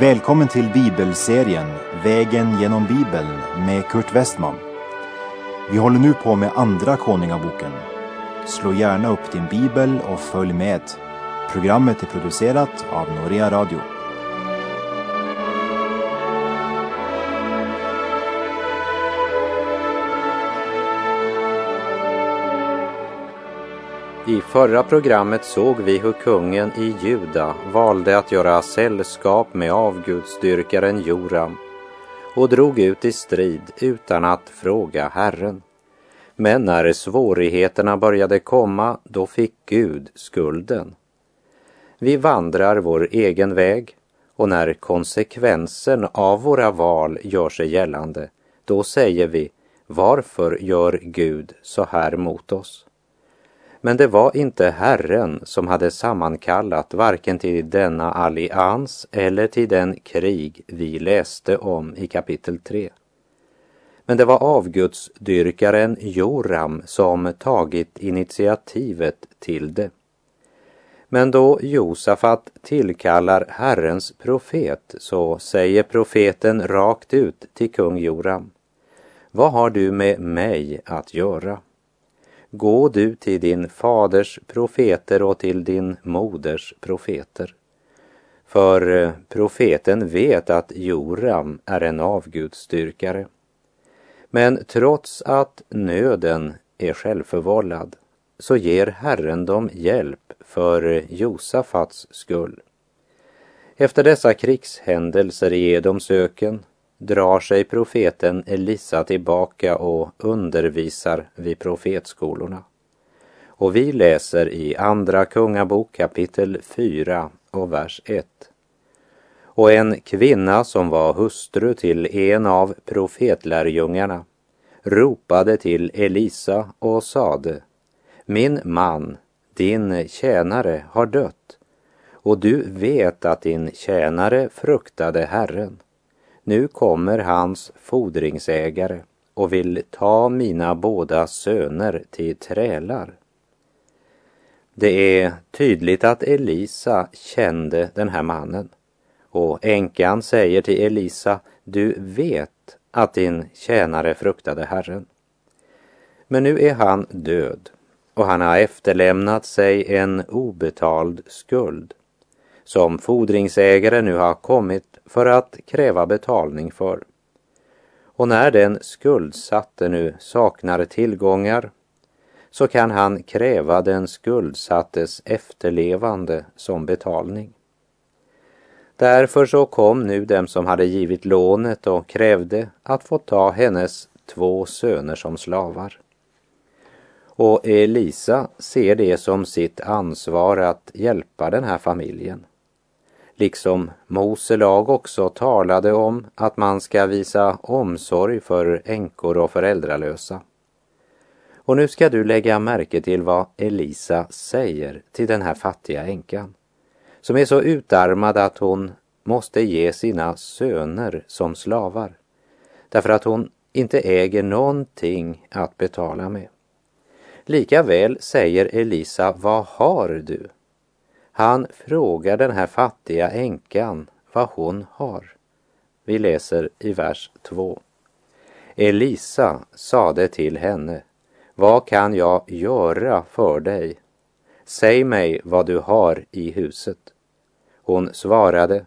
Välkommen till bibelserien Vägen genom Bibeln med Kurt Westman. Vi håller nu på med Andra Konungaboken. Slå gärna upp din bibel och följ med. Programmet är producerat av Norea Radio. I förra programmet såg vi hur kungen i Juda valde att göra sällskap med avgudsdyrkaren Joram och drog ut i strid utan att fråga Herren. Men när svårigheterna började komma, då fick Gud skulden. Vi vandrar vår egen väg och när konsekvensen av våra val gör sig gällande, då säger vi, varför gör Gud så här mot oss? Men det var inte Herren som hade sammankallat varken till denna allians eller till den krig vi läste om i kapitel 3. Men det var avgudsdyrkaren Joram som tagit initiativet till det. Men då Josafat tillkallar Herrens profet så säger profeten rakt ut till kung Joram. Vad har du med mig att göra? Gå du till din faders profeter och till din moders profeter. För eh, profeten vet att Joram är en avgudstyrkare. Men trots att nöden är självförvållad så ger Herren dem hjälp för eh, Josafats skull. Efter dessa krigshändelser i Edomsöken drar sig profeten Elisa tillbaka och undervisar vid profetskolorna. Och vi läser i Andra Kungabok kapitel 4 och vers 1. Och en kvinna som var hustru till en av profetlärjungarna ropade till Elisa och sade Min man, din tjänare, har dött och du vet att din tjänare fruktade Herren. Nu kommer hans fordringsägare och vill ta mina båda söner till trälar. Det är tydligt att Elisa kände den här mannen och änkan säger till Elisa, du vet att din tjänare fruktade Herren. Men nu är han död och han har efterlämnat sig en obetald skuld som fordringsägare nu har kommit för att kräva betalning för. Och när den skuldsatte nu saknar tillgångar så kan han kräva den skuldsattes efterlevande som betalning. Därför så kom nu dem som hade givit lånet och krävde att få ta hennes två söner som slavar. Och Elisa ser det som sitt ansvar att hjälpa den här familjen liksom Mose lag också talade om att man ska visa omsorg för änkor och föräldralösa. Och nu ska du lägga märke till vad Elisa säger till den här fattiga änkan, som är så utarmad att hon måste ge sina söner som slavar, därför att hon inte äger någonting att betala med. Likaväl säger Elisa, vad har du? Han frågar den här fattiga änkan vad hon har. Vi läser i vers 2. Elisa sade till henne, vad kan jag göra för dig? Säg mig vad du har i huset. Hon svarade,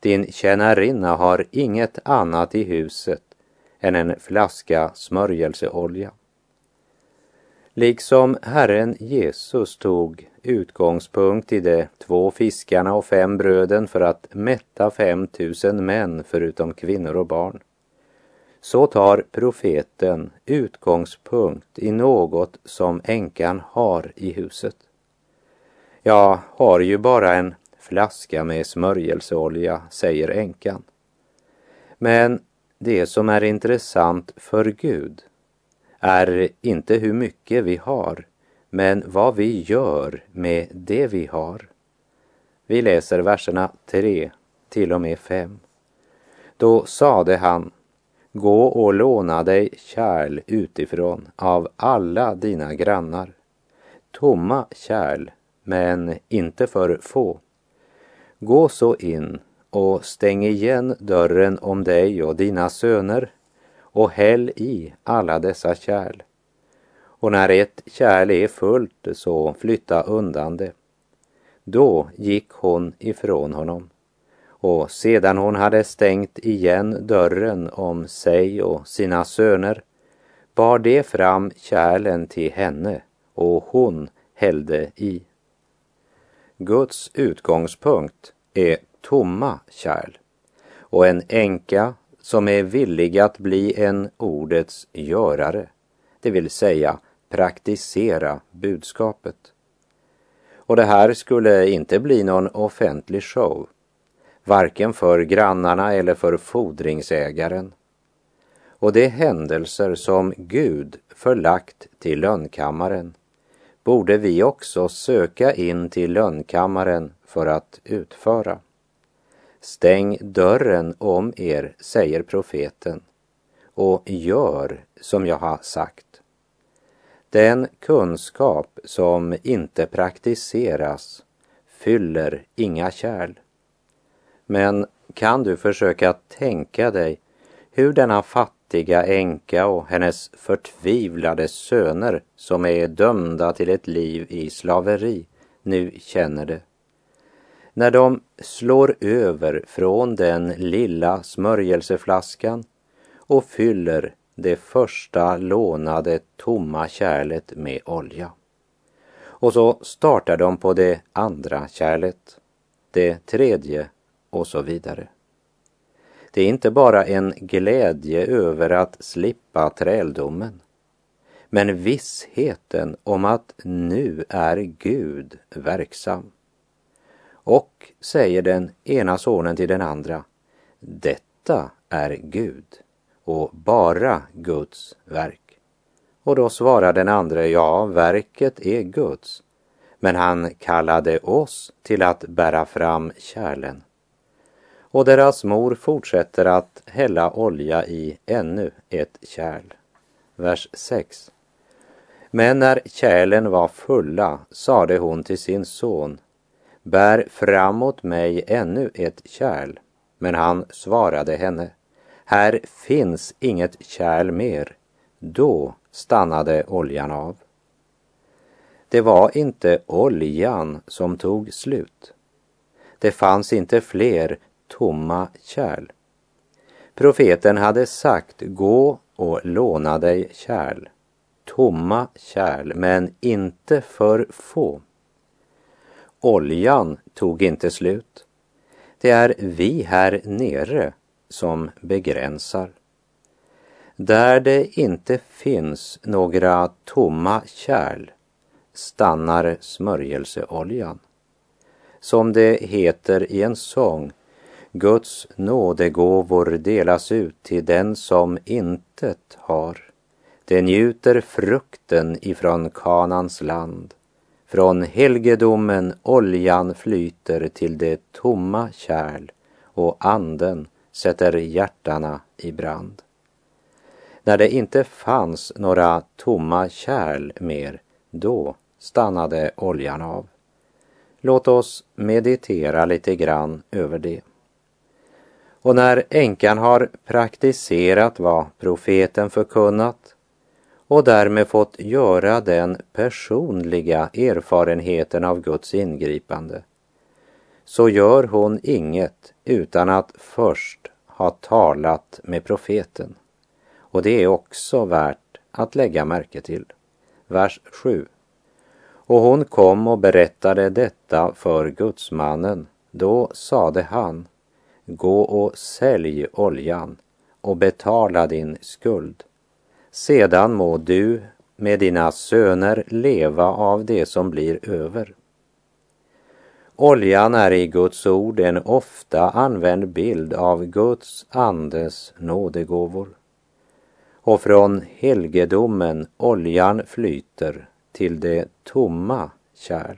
din tjänarinna har inget annat i huset än en flaska smörjelseolja. Liksom Herren Jesus tog utgångspunkt i de två fiskarna och fem bröden för att mätta fem tusen män förutom kvinnor och barn, så tar profeten utgångspunkt i något som änkan har i huset. Jag har ju bara en flaska med smörjelseolja, säger änkan. Men det som är intressant för Gud är inte hur mycket vi har, men vad vi gör med det vi har. Vi läser verserna 3 till och med 5. Då sade han, gå och låna dig kärl utifrån av alla dina grannar. Tomma kärl, men inte för få. Gå så in och stäng igen dörren om dig och dina söner och häll i alla dessa kärl. Och när ett kärl är fullt så flytta undan det. Då gick hon ifrån honom och sedan hon hade stängt igen dörren om sig och sina söner bar de fram kärlen till henne och hon hällde i. Guds utgångspunkt är tomma kärl och en änka som är villig att bli en ordets görare, det vill säga praktisera budskapet. Och det här skulle inte bli någon offentlig show, varken för grannarna eller för fordringsägaren. Och de händelser som Gud förlagt till lönnkammaren borde vi också söka in till lönnkammaren för att utföra. Stäng dörren om er, säger profeten, och gör som jag har sagt. Den kunskap som inte praktiseras fyller inga kärl. Men kan du försöka tänka dig hur denna fattiga änka och hennes förtvivlade söner som är dömda till ett liv i slaveri nu känner det? När de slår över från den lilla smörjelseflaskan och fyller det första lånade tomma kärlet med olja. Och så startar de på det andra kärlet, det tredje och så vidare. Det är inte bara en glädje över att slippa träldomen, men vissheten om att nu är Gud verksam. Och, säger den ena sonen till den andra, detta är Gud och bara Guds verk. Och då svarar den andre, ja, verket är Guds, men han kallade oss till att bära fram kärlen. Och deras mor fortsätter att hälla olja i ännu ett kärl. Vers 6. Men när kärlen var fulla sade hon till sin son, bär framåt mig ännu ett kärl. Men han svarade henne, här finns inget kärl mer. Då stannade oljan av. Det var inte oljan som tog slut. Det fanns inte fler tomma kärl. Profeten hade sagt, gå och låna dig kärl. Tomma kärl, men inte för få. Oljan tog inte slut. Det är vi här nere som begränsar. Där det inte finns några tomma kärl stannar smörjelseoljan. Som det heter i en sång, Guds nådegåvor delas ut till den som intet har. Det njuter frukten ifrån Kanans land. Från helgedomen oljan flyter till det tomma kärl och anden sätter hjärtana i brand. När det inte fanns några tomma kärl mer, då stannade oljan av. Låt oss meditera lite grann över det. Och när änkan har praktiserat vad profeten förkunnat och därmed fått göra den personliga erfarenheten av Guds ingripande så gör hon inget utan att först ha talat med profeten. Och det är också värt att lägga märke till. Vers 7. Och hon kom och berättade detta för gudsmannen. Då sade han, gå och sälj oljan och betala din skuld. Sedan må du med dina söner leva av det som blir över. Oljan är i Guds ord en ofta använd bild av Guds andes nådegåvor. Och från helgedomen oljan flyter till det tomma kärl.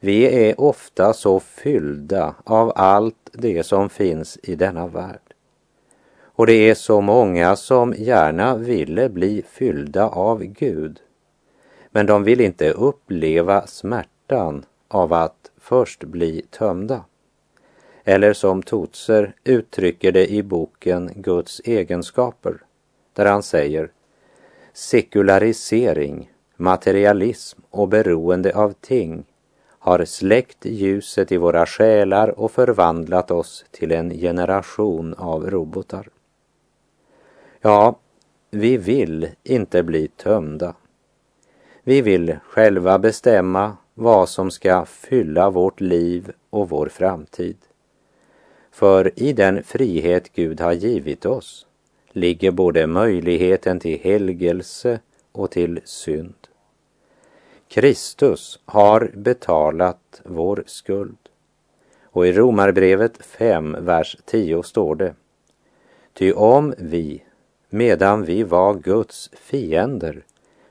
Vi är ofta så fyllda av allt det som finns i denna värld. Och det är så många som gärna ville bli fyllda av Gud. Men de vill inte uppleva smärtan av att först bli tömda. Eller som Totser uttrycker det i boken Guds egenskaper, där han säger sekularisering, materialism och beroende av ting har släckt ljuset i våra själar och förvandlat oss till en generation av robotar. Ja, vi vill inte bli tömda. Vi vill själva bestämma vad som ska fylla vårt liv och vår framtid. För i den frihet Gud har givit oss ligger både möjligheten till helgelse och till synd. Kristus har betalat vår skuld. Och i Romarbrevet 5, vers 10 står det. Ty om vi, medan vi var Guds fiender,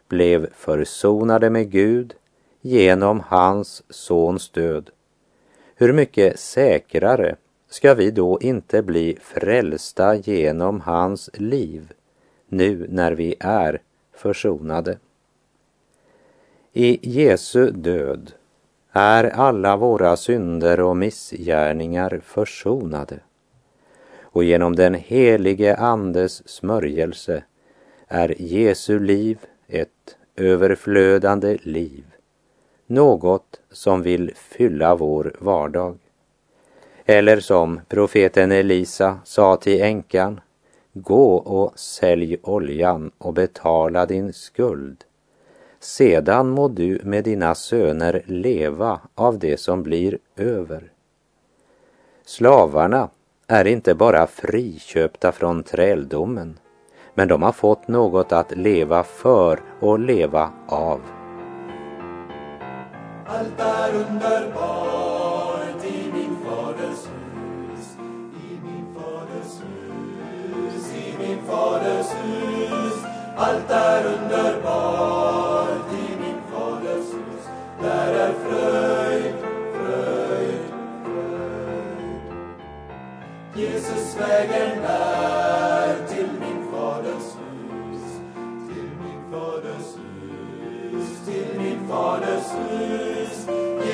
blev försonade med Gud genom hans sons död, hur mycket säkrare ska vi då inte bli frälsta genom hans liv nu när vi är försonade? I Jesu död är alla våra synder och missgärningar försonade. Och genom den helige Andes smörjelse är Jesu liv ett överflödande liv, något som vill fylla vår vardag. Eller som profeten Elisa sa till änkan, gå och sälj oljan och betala din skuld sedan må du med dina söner leva av det som blir över. Slavarna är inte bara friköpta från träldomen, men de har fått något att leva för och leva av. Allt är underbart i min faders hus, i min faders hus, i min faders hus. Allt är underbart i min faders hus där är fröjd, fröjd, fröjd. Jesus vägen är till min faders hus, till min faders hus, till min faders hus.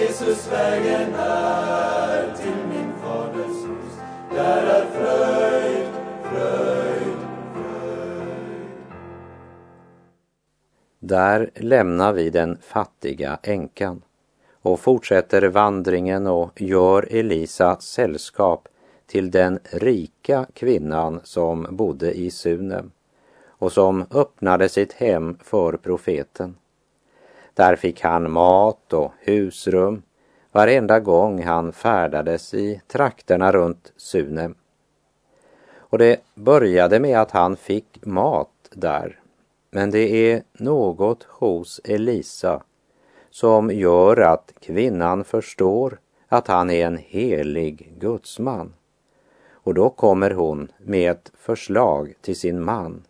Jesus vägen är till min faders hus, där är fröjd, fröjd, Där lämnar vi den fattiga änkan och fortsätter vandringen och gör Elisa sällskap till den rika kvinnan som bodde i Sunem och som öppnade sitt hem för profeten. Där fick han mat och husrum varenda gång han färdades i trakterna runt Sunem. Och det började med att han fick mat där men det är något hos Elisa som gör att kvinnan förstår att han är en helig gudsman. Och då kommer hon med ett förslag till sin man.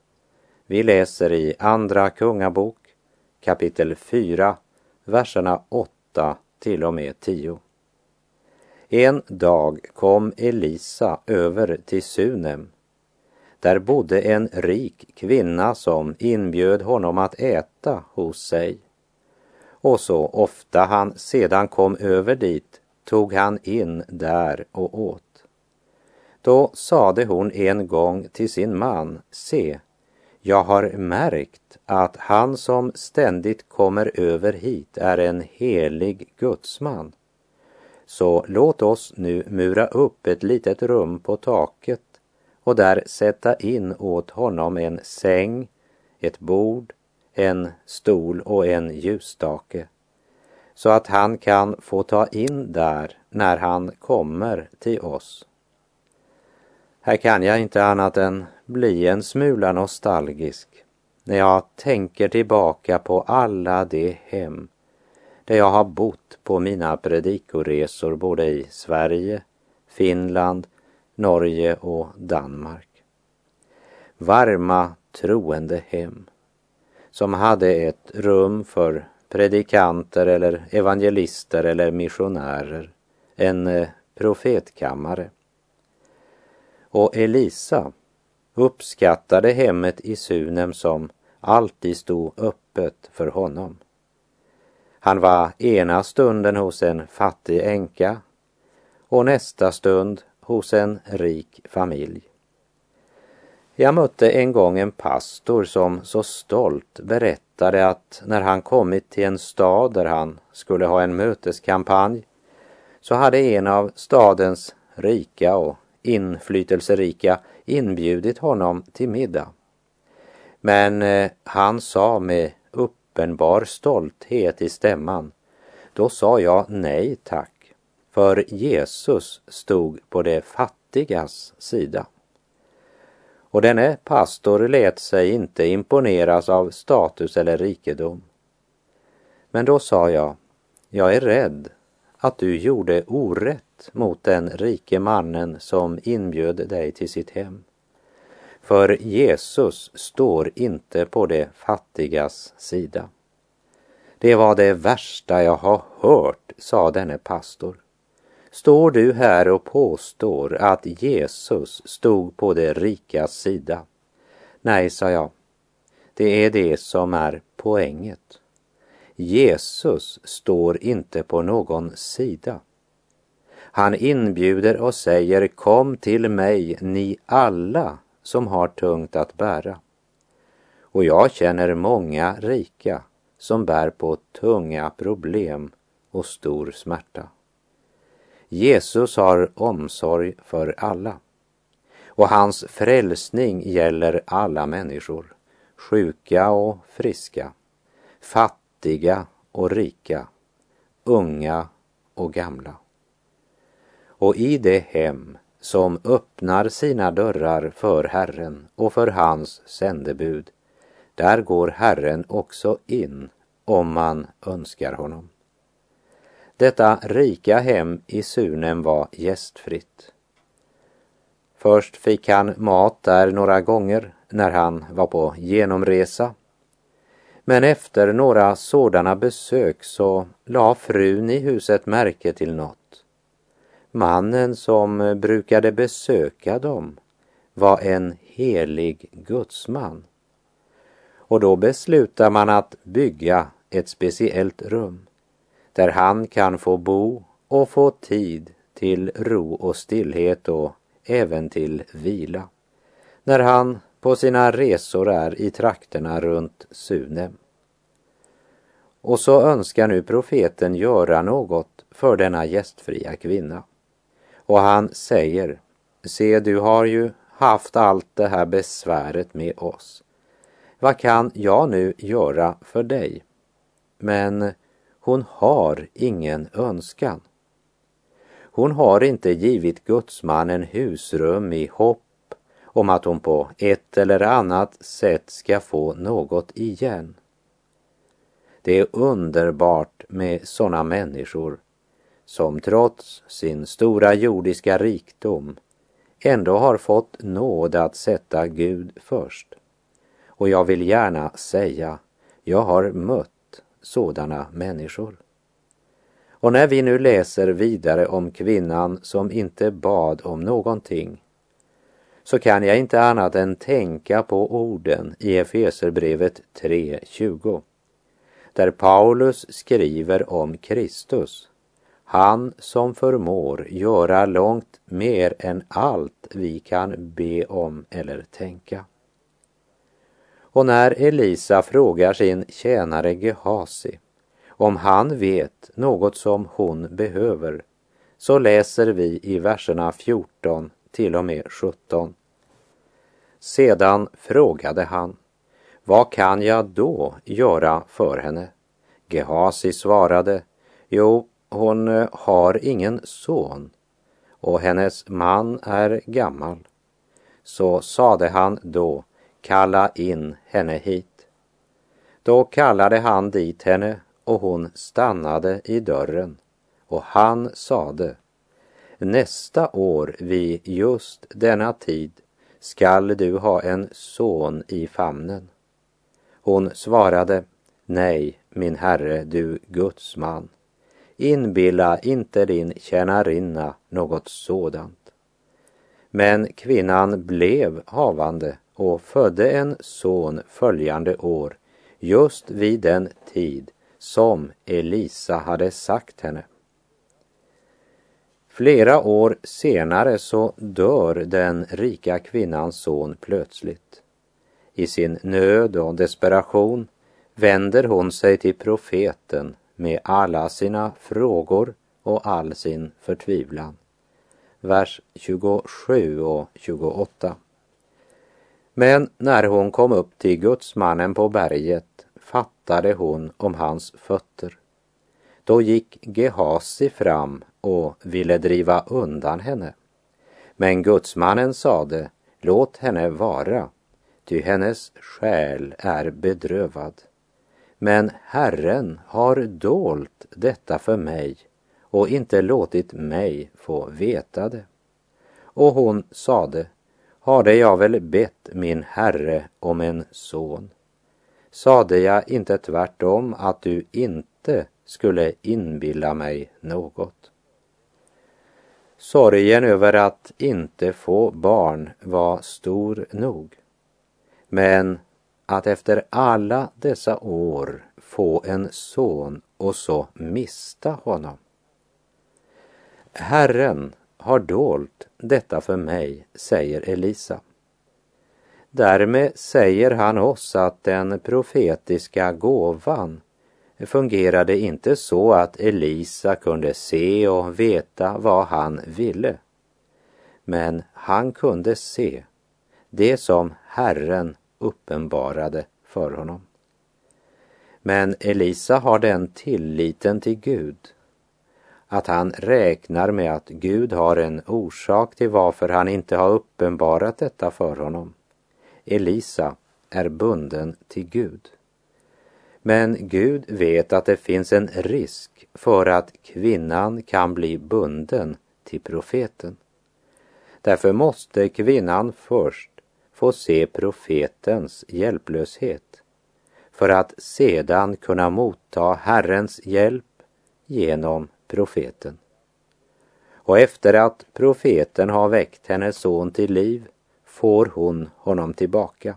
Vi läser i Andra Kungabok kapitel 4, verserna 8 till och med 10. En dag kom Elisa över till Sunem där bodde en rik kvinna som inbjöd honom att äta hos sig. Och så ofta han sedan kom över dit tog han in där och åt. Då sade hon en gång till sin man, se, jag har märkt att han som ständigt kommer över hit är en helig gudsman. Så låt oss nu mura upp ett litet rum på taket och där sätta in åt honom en säng, ett bord, en stol och en ljusstake så att han kan få ta in där när han kommer till oss. Här kan jag inte annat än bli en smula nostalgisk när jag tänker tillbaka på alla de hem där jag har bott på mina predikoresor både i Sverige, Finland Norge och Danmark. Varma troende hem som hade ett rum för predikanter eller evangelister eller missionärer, en eh, profetkammare. Och Elisa uppskattade hemmet i Sunem som alltid stod öppet för honom. Han var ena stunden hos en fattig änka och nästa stund hos en rik familj. Jag mötte en gång en pastor som så stolt berättade att när han kommit till en stad där han skulle ha en möteskampanj så hade en av stadens rika och inflytelserika inbjudit honom till middag. Men eh, han sa med uppenbar stolthet i stämman, då sa jag nej tack, för Jesus stod på de fattigas sida. Och denne pastor lät sig inte imponeras av status eller rikedom. Men då sa jag, jag är rädd att du gjorde orätt mot den rike mannen som inbjöd dig till sitt hem. För Jesus står inte på de fattigas sida. Det var det värsta jag har hört, sa denne pastor. Står du här och påstår att Jesus stod på de rikas sida? Nej, sa jag. Det är det som är poänget. Jesus står inte på någon sida. Han inbjuder och säger kom till mig ni alla som har tungt att bära. Och jag känner många rika som bär på tunga problem och stor smärta. Jesus har omsorg för alla och hans frälsning gäller alla människor, sjuka och friska, fattiga fattiga och rika, unga och gamla. Och i det hem som öppnar sina dörrar för Herren och för hans sändebud, där går Herren också in om man önskar honom. Detta rika hem i Sunem var gästfritt. Först fick han mat där några gånger när han var på genomresa. Men efter några sådana besök så la frun i huset märke till något. Mannen som brukade besöka dem var en helig gudsman. Och då beslutar man att bygga ett speciellt rum där han kan få bo och få tid till ro och stillhet och även till vila när han på sina resor är i trakterna runt Sunem. Och så önskar nu profeten göra något för denna gästfria kvinna. Och han säger, se du har ju haft allt det här besväret med oss. Vad kan jag nu göra för dig? Men hon har ingen önskan. Hon har inte givit gudsmannen husrum i hopp om att hon på ett eller annat sätt ska få något igen. Det är underbart med sådana människor som trots sin stora jordiska rikdom ändå har fått nåd att sätta Gud först. Och jag vill gärna säga, jag har mött sådana människor. Och när vi nu läser vidare om kvinnan som inte bad om någonting så kan jag inte annat än tänka på orden i Efeserbrevet 3.20 där Paulus skriver om Kristus, han som förmår göra långt mer än allt vi kan be om eller tänka. Och när Elisa frågar sin tjänare Gehasi om han vet något som hon behöver så läser vi i verserna 14 till och med 17. Sedan frågade han, vad kan jag då göra för henne? Gehasi svarade, jo, hon eh, har ingen son och hennes man är gammal. Så sade han då, kalla in henne hit. Då kallade han dit henne och hon stannade i dörren och han sade Nästa år vid just denna tid skall du ha en son i famnen. Hon svarade Nej, min herre, du Guds man. Inbilla inte din tjänarinna något sådant. Men kvinnan blev havande och födde en son följande år, just vid den tid som Elisa hade sagt henne. Flera år senare så dör den rika kvinnans son plötsligt. I sin nöd och desperation vänder hon sig till profeten med alla sina frågor och all sin förtvivlan. Vers 27 och 28. Men när hon kom upp till gudsmannen på berget fattade hon om hans fötter. Då gick Gehasi fram och ville driva undan henne. Men gudsmannen sade, låt henne vara, ty hennes själ är bedrövad. Men Herren har dolt detta för mig och inte låtit mig få veta det. Och hon sade, hade jag väl bett min herre om en son. Sade jag inte tvärtom att du inte skulle inbilla mig något? Sorgen över att inte få barn var stor nog. Men att efter alla dessa år få en son och så mista honom. Herren har dolt detta för mig, säger Elisa. Därmed säger han oss att den profetiska gåvan fungerade inte så att Elisa kunde se och veta vad han ville. Men han kunde se det som Herren uppenbarade för honom. Men Elisa har den tilliten till Gud att han räknar med att Gud har en orsak till varför han inte har uppenbarat detta för honom. Elisa är bunden till Gud. Men Gud vet att det finns en risk för att kvinnan kan bli bunden till profeten. Därför måste kvinnan först få se profetens hjälplöshet för att sedan kunna motta Herrens hjälp genom profeten. Och efter att profeten har väckt hennes son till liv får hon honom tillbaka.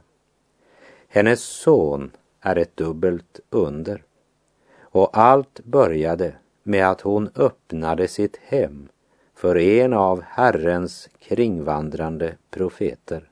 Hennes son är ett dubbelt under. Och allt började med att hon öppnade sitt hem för en av Herrens kringvandrande profeter.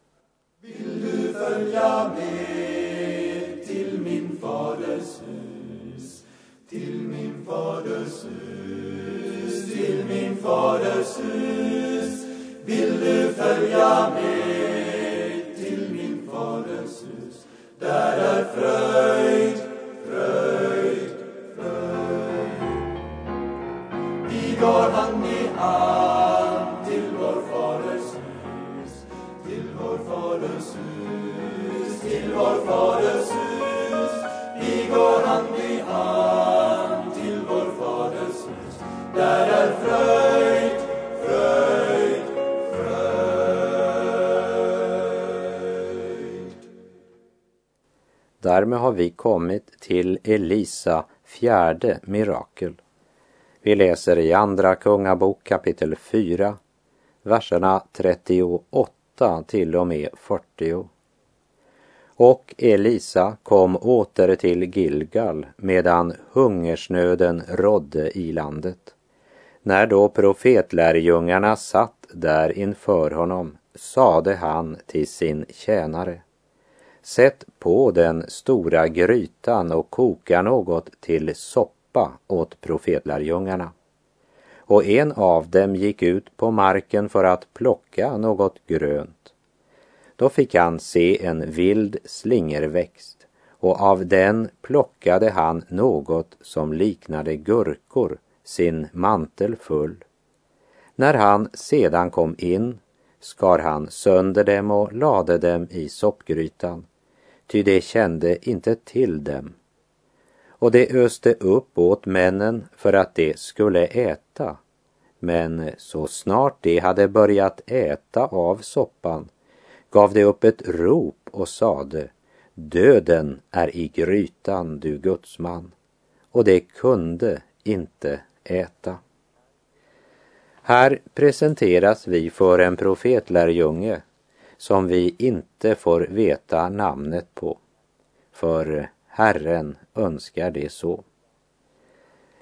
Vill du följa med till min faders hus, till min faders hus, till min faders hus? Vill du följa med till min faders hus? Där är fröjd, fröjd, fröjd. Vi går hand i hand vår faders hus. Vi går hand i hand till vår faders hus. Där är fröjd, fröjd, fröjd. Därmed har vi kommit till Elisa fjärde mirakel. Vi läser i Andra Kungabok kapitel 4, verserna 38 till och med 40. Och Elisa kom åter till Gilgal medan hungersnöden rådde i landet. När då profetlärjungarna satt där inför honom sade han till sin tjänare Sätt på den stora grytan och koka något till soppa åt profetlärjungarna. Och en av dem gick ut på marken för att plocka något grönt. Då fick han se en vild slingerväxt och av den plockade han något som liknade gurkor, sin mantel full. När han sedan kom in skar han sönder dem och lade dem i soppgrytan, ty de kände inte till dem. Och de öste upp åt männen för att de skulle äta. Men så snart de hade börjat äta av soppan gav de upp ett rop och sade Döden är i grytan, du gudsman. Och de kunde inte äta. Här presenteras vi för en profetlärjunge som vi inte får veta namnet på, för Herren önskar det så.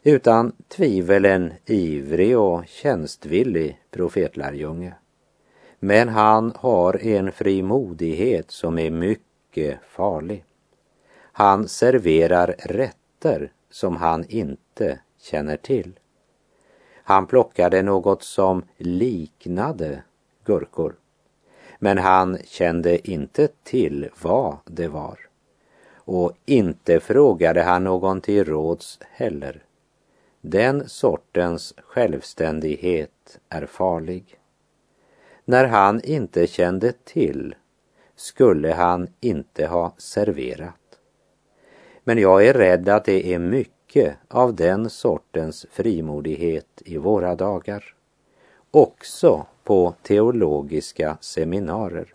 Utan tvivel en ivrig och tjänstvillig profetlärjunge. Men han har en frimodighet som är mycket farlig. Han serverar rätter som han inte känner till. Han plockade något som liknade gurkor. Men han kände inte till vad det var. Och inte frågade han någon till råds heller. Den sortens självständighet är farlig. När han inte kände till skulle han inte ha serverat. Men jag är rädd att det är mycket av den sortens frimodighet i våra dagar. Också på teologiska seminarier.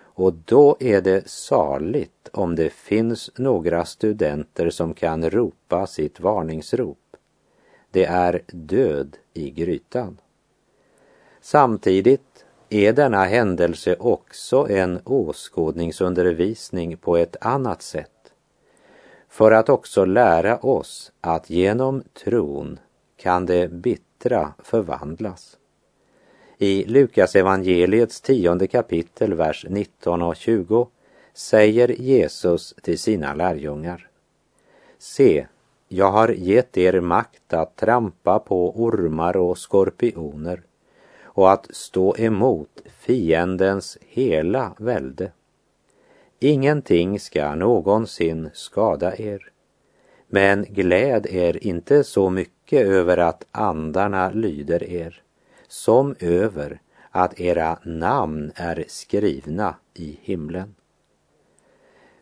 Och då är det saligt om det finns några studenter som kan ropa sitt varningsrop. Det är död i grytan. Samtidigt är denna händelse också en åskådningsundervisning på ett annat sätt. För att också lära oss att genom tron kan det bittra förvandlas. I Lukas evangeliets tionde kapitel, vers 19 och 20 säger Jesus till sina lärjungar. Se, jag har gett er makt att trampa på ormar och skorpioner och att stå emot fiendens hela välde. Ingenting ska någonsin skada er. Men gläd er inte så mycket över att andarna lyder er, som över att era namn är skrivna i himlen.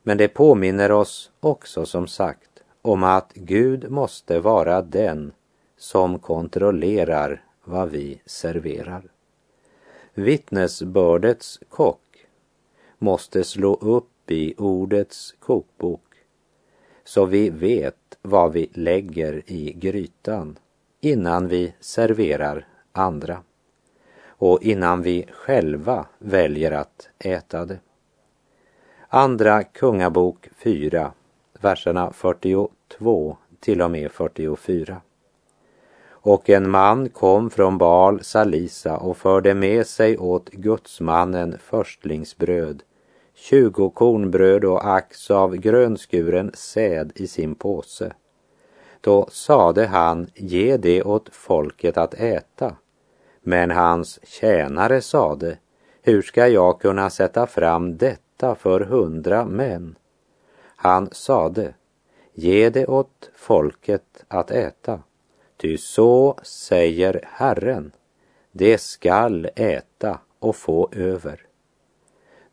Men det påminner oss också som sagt om att Gud måste vara den som kontrollerar vad vi serverar. Vittnesbördets kock måste slå upp i ordets kokbok så vi vet vad vi lägger i grytan innan vi serverar andra och innan vi själva väljer att äta det. Andra Kungabok 4, verserna 42 till och med 44. Och en man kom från Baal Salisa och förde med sig åt gudsmannen förstlingsbröd, tjugo kornbröd och ax av grönskuren säd i sin påse. Då sade han, ge det åt folket att äta. Men hans tjänare sade, hur ska jag kunna sätta fram detta för hundra män? Han sade, ge det åt folket att äta. Ty så säger Herren, det skall äta och få över.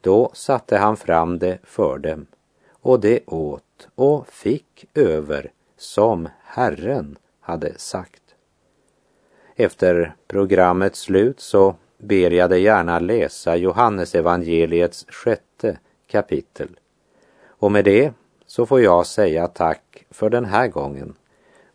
Då satte han fram det för dem, och det åt och fick över som Herren hade sagt. Efter programmets slut så ber jag dig gärna läsa Johannesevangeliets sjätte kapitel. Och med det så får jag säga tack för den här gången